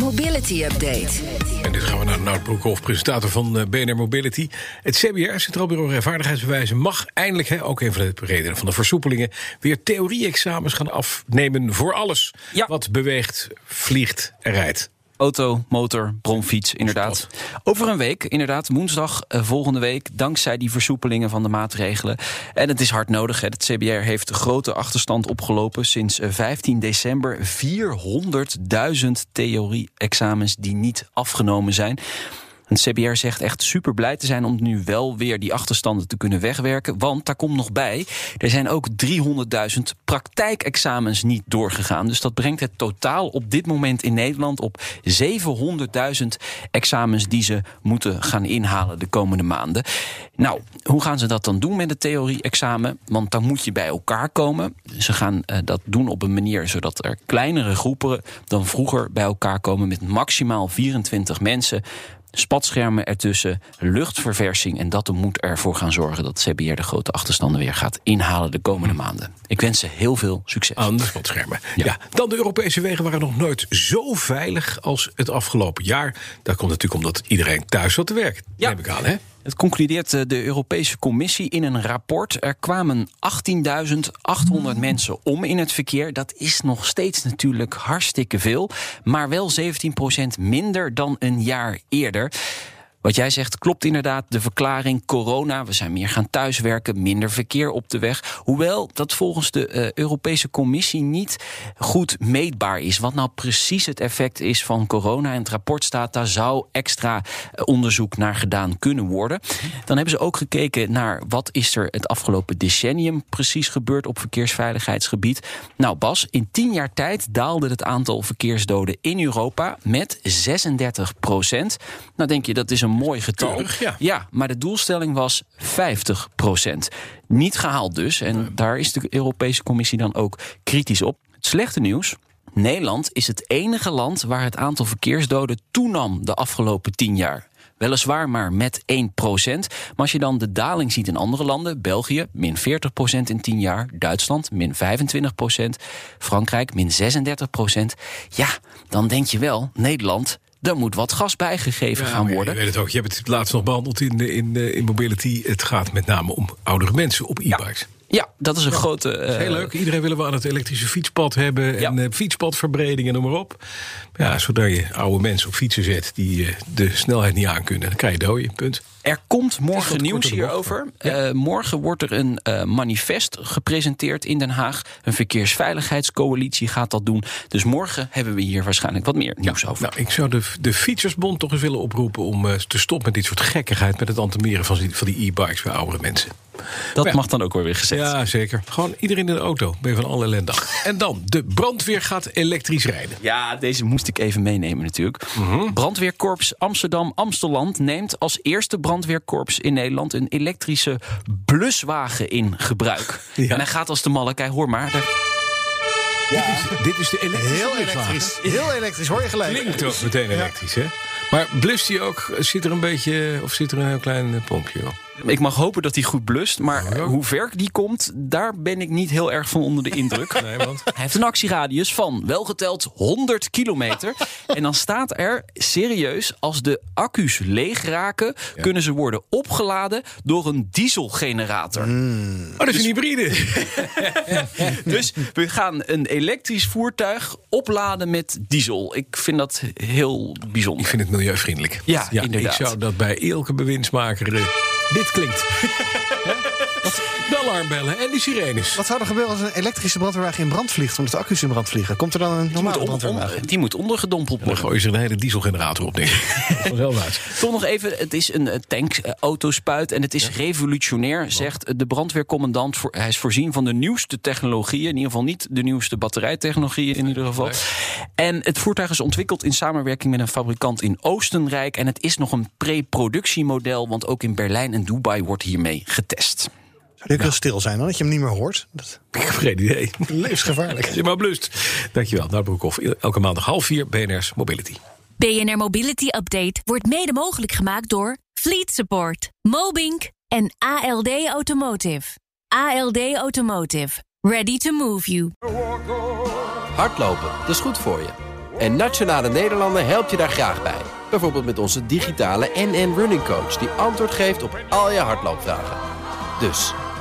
Mobility Update. En dit gaan we naar Nout Broekhoff, presentator van eh, BNR Mobility. Het CBR, Centraal Bureau Rijvaardigheidsbewijzen, mag eindelijk, hè, ook een van de redenen van de versoepelingen, weer theorie-examens gaan afnemen voor alles Ja. wat beweegt, vliegt en rijdt. Auto, motor, bromfiets, inderdaad. Over een week, inderdaad, woensdag eh, volgende week... dankzij die versoepelingen van de maatregelen. En het is hard nodig. Hè. Het CBR heeft grote achterstand opgelopen sinds eh, 15 december. 400.000 theorie-examens die niet afgenomen zijn. Het CBR zegt echt super blij te zijn om nu wel weer die achterstanden te kunnen wegwerken. Want daar komt nog bij, er zijn ook 300.000 praktijkexamens niet doorgegaan. Dus dat brengt het totaal op dit moment in Nederland op 700.000 examens die ze moeten gaan inhalen de komende maanden. Nou, hoe gaan ze dat dan doen met het theorie-examen? Want dan moet je bij elkaar komen. Ze gaan eh, dat doen op een manier zodat er kleinere groepen dan vroeger bij elkaar komen met maximaal 24 mensen spatschermen ertussen, luchtverversing. En dat moet ervoor gaan zorgen dat CBR de grote achterstanden weer gaat inhalen de komende maanden. Ik wens ze heel veel succes. Aan de spatschermen. Ja. Ja. Dan de Europese wegen waren nog nooit zo veilig als het afgelopen jaar. Dat komt natuurlijk omdat iedereen thuis zat te werken. Ja. Neem ik aan, hè? Het concludeert eh, de Europese Commissie in een rapport. Er kwamen 18.800 mensen om in het verkeer. Dat is nog steeds natuurlijk hartstikke veel. Maar wel 17% minder dan een jaar eerder. Wat jij zegt klopt inderdaad. De verklaring corona. We zijn meer gaan thuiswerken, minder verkeer op de weg. Hoewel dat volgens de eh, Europese Commissie niet goed meetbaar is. Wat nou precies het effect is van corona. En het rapport staat, daar zou extra eh, onderzoek naar gedaan kunnen worden. Dan hebben ze ook gekeken naar wat is er het afgelopen decennium precies gebeurd op verkeersveiligheidsgebied. Nou Bas, in tien jaar tijd daalde het aantal verkeersdoden in Europa met 36 procent. Nou denk je, dat is een mooi getal. Keurig, ja. Ja, maar de doelstelling was 50 procent. Niet gehaald dus. En daar is de Europese Commissie dan ook kritisch op. Het slechte nieuws. Nederland is het enige land waar het aantal verkeersdoden toenam de afgelopen 10 jaar. Weliswaar maar met 1 procent. Maar als je dan de daling ziet in andere landen, België min 40 procent in 10 jaar, Duitsland min 25 procent, Frankrijk min 36 procent. Ja, dan denk je wel, Nederland, er moet wat gas bijgegeven gaan worden. Je weet het ook. Je hebt het laatst nog behandeld in, eh, in, eh, in Mobility. Het gaat met name om oudere mensen op e-bikes. Ja, dat is een grote. Dat is eh, heel leuk. Iedereen willen we aan het elektrische fietspad hebben. Ja. En eh, fietspadverbreding en noem maar op. Ja, zodra je oude mensen op fietsen zet die eh, de snelheid niet aankunnen, dan krijg je dooien. Punt. Er komt morgen nieuws hierover. morgen wordt er een manifest gepresenteerd in Den Haag. Een verkeersveiligheidscoalitie gaat dat doen. Dus morgen hebben we hier waarschijnlijk wat meer nieuws over. Nou, ik zou de, de Fietsersbond toch eens willen oproepen om te stoppen met dit soort gekkigheid met het antemeren van die, van die e-bikes bij oudere mensen. Dat ja. mag dan ook wel weer gezegd. Ja, zeker. Gewoon iedereen in de auto. Ben je van alle ellende. En dan, de brandweer gaat elektrisch rijden. Ja, deze moest ik even meenemen natuurlijk. Mhm. Brandweerkorps Amsterdam Amsteland neemt als eerste brandweerkorps in Nederland een elektrische bluswagen in gebruik. Ja. En hij gaat als de malle. Kijk, hoor maar. Daar- Dit is de elektrische Heel elektrisch. Heel elektrisch, hoor je gelijk. Klinkt ook meteen elektrisch, hè? Maar blust hij ook? Zit er een beetje, of zit er een heel klein pompje op? Ik mag hopen dat hij goed blust. Maar Ja. hoe ver die komt, daar ben ik niet heel erg van onder de indruk. Nee, want? Hij heeft een actieradius van welgeteld 100 kilometer. en dan staat er serieus, als de accu's leeg raken, kunnen ze worden opgeladen door een dieselgenerator. Oh, dat is een hybride. Dus we gaan een elektrisch voertuig opladen met diesel. Ik vind dat heel bijzonder. Ik vind het milieuvriendelijk. Ja, inderdaad. Ik zou dat bij elke bewindsmaker... dit klinkt. De alarmbellen en die sirenes. Wat zou er gebeuren als een elektrische brandweerwagen in brand vliegt? Omdat de accu's in brand vliegen? Komt er dan een normale brandweerwagen? die moet ondergedompeld Dan worden. gooi je er een hele dieselgenerator op, denk ik. Toch nog even, het is een eh, tankauto-spuit en het is revolutionair, zegt de brandweercommandant. Voor, hij is voorzien van de nieuwste technologieën, in ieder geval niet de nieuwste batterijtechnologieën in ieder geval. En het voertuig is ontwikkeld in samenwerking met een fabrikant in Oostenrijk. En het is nog een pre-productiemodel, want ook in Berlijn en Dubai wordt hiermee getest. Je kunt stil zijn, dan dat je hem niet meer hoort. Dat Ik heb geen idee. is levensgevaarlijk. Zeg maar blust. Dankjewel, Nout Broekhoff. Elke maandag half vier BNR's Mobility. BNR Mobility Update wordt mede mogelijk gemaakt door Fleet Support, Mobink en ALD Automotive. ALD Automotive. Ready to move you. Hardlopen, dat is goed voor je. En Nationale Nederlanden helpt je daar graag bij. Bijvoorbeeld met onze digitale NN Running Coach... die antwoord geeft op al je hardloopvragen. Dus,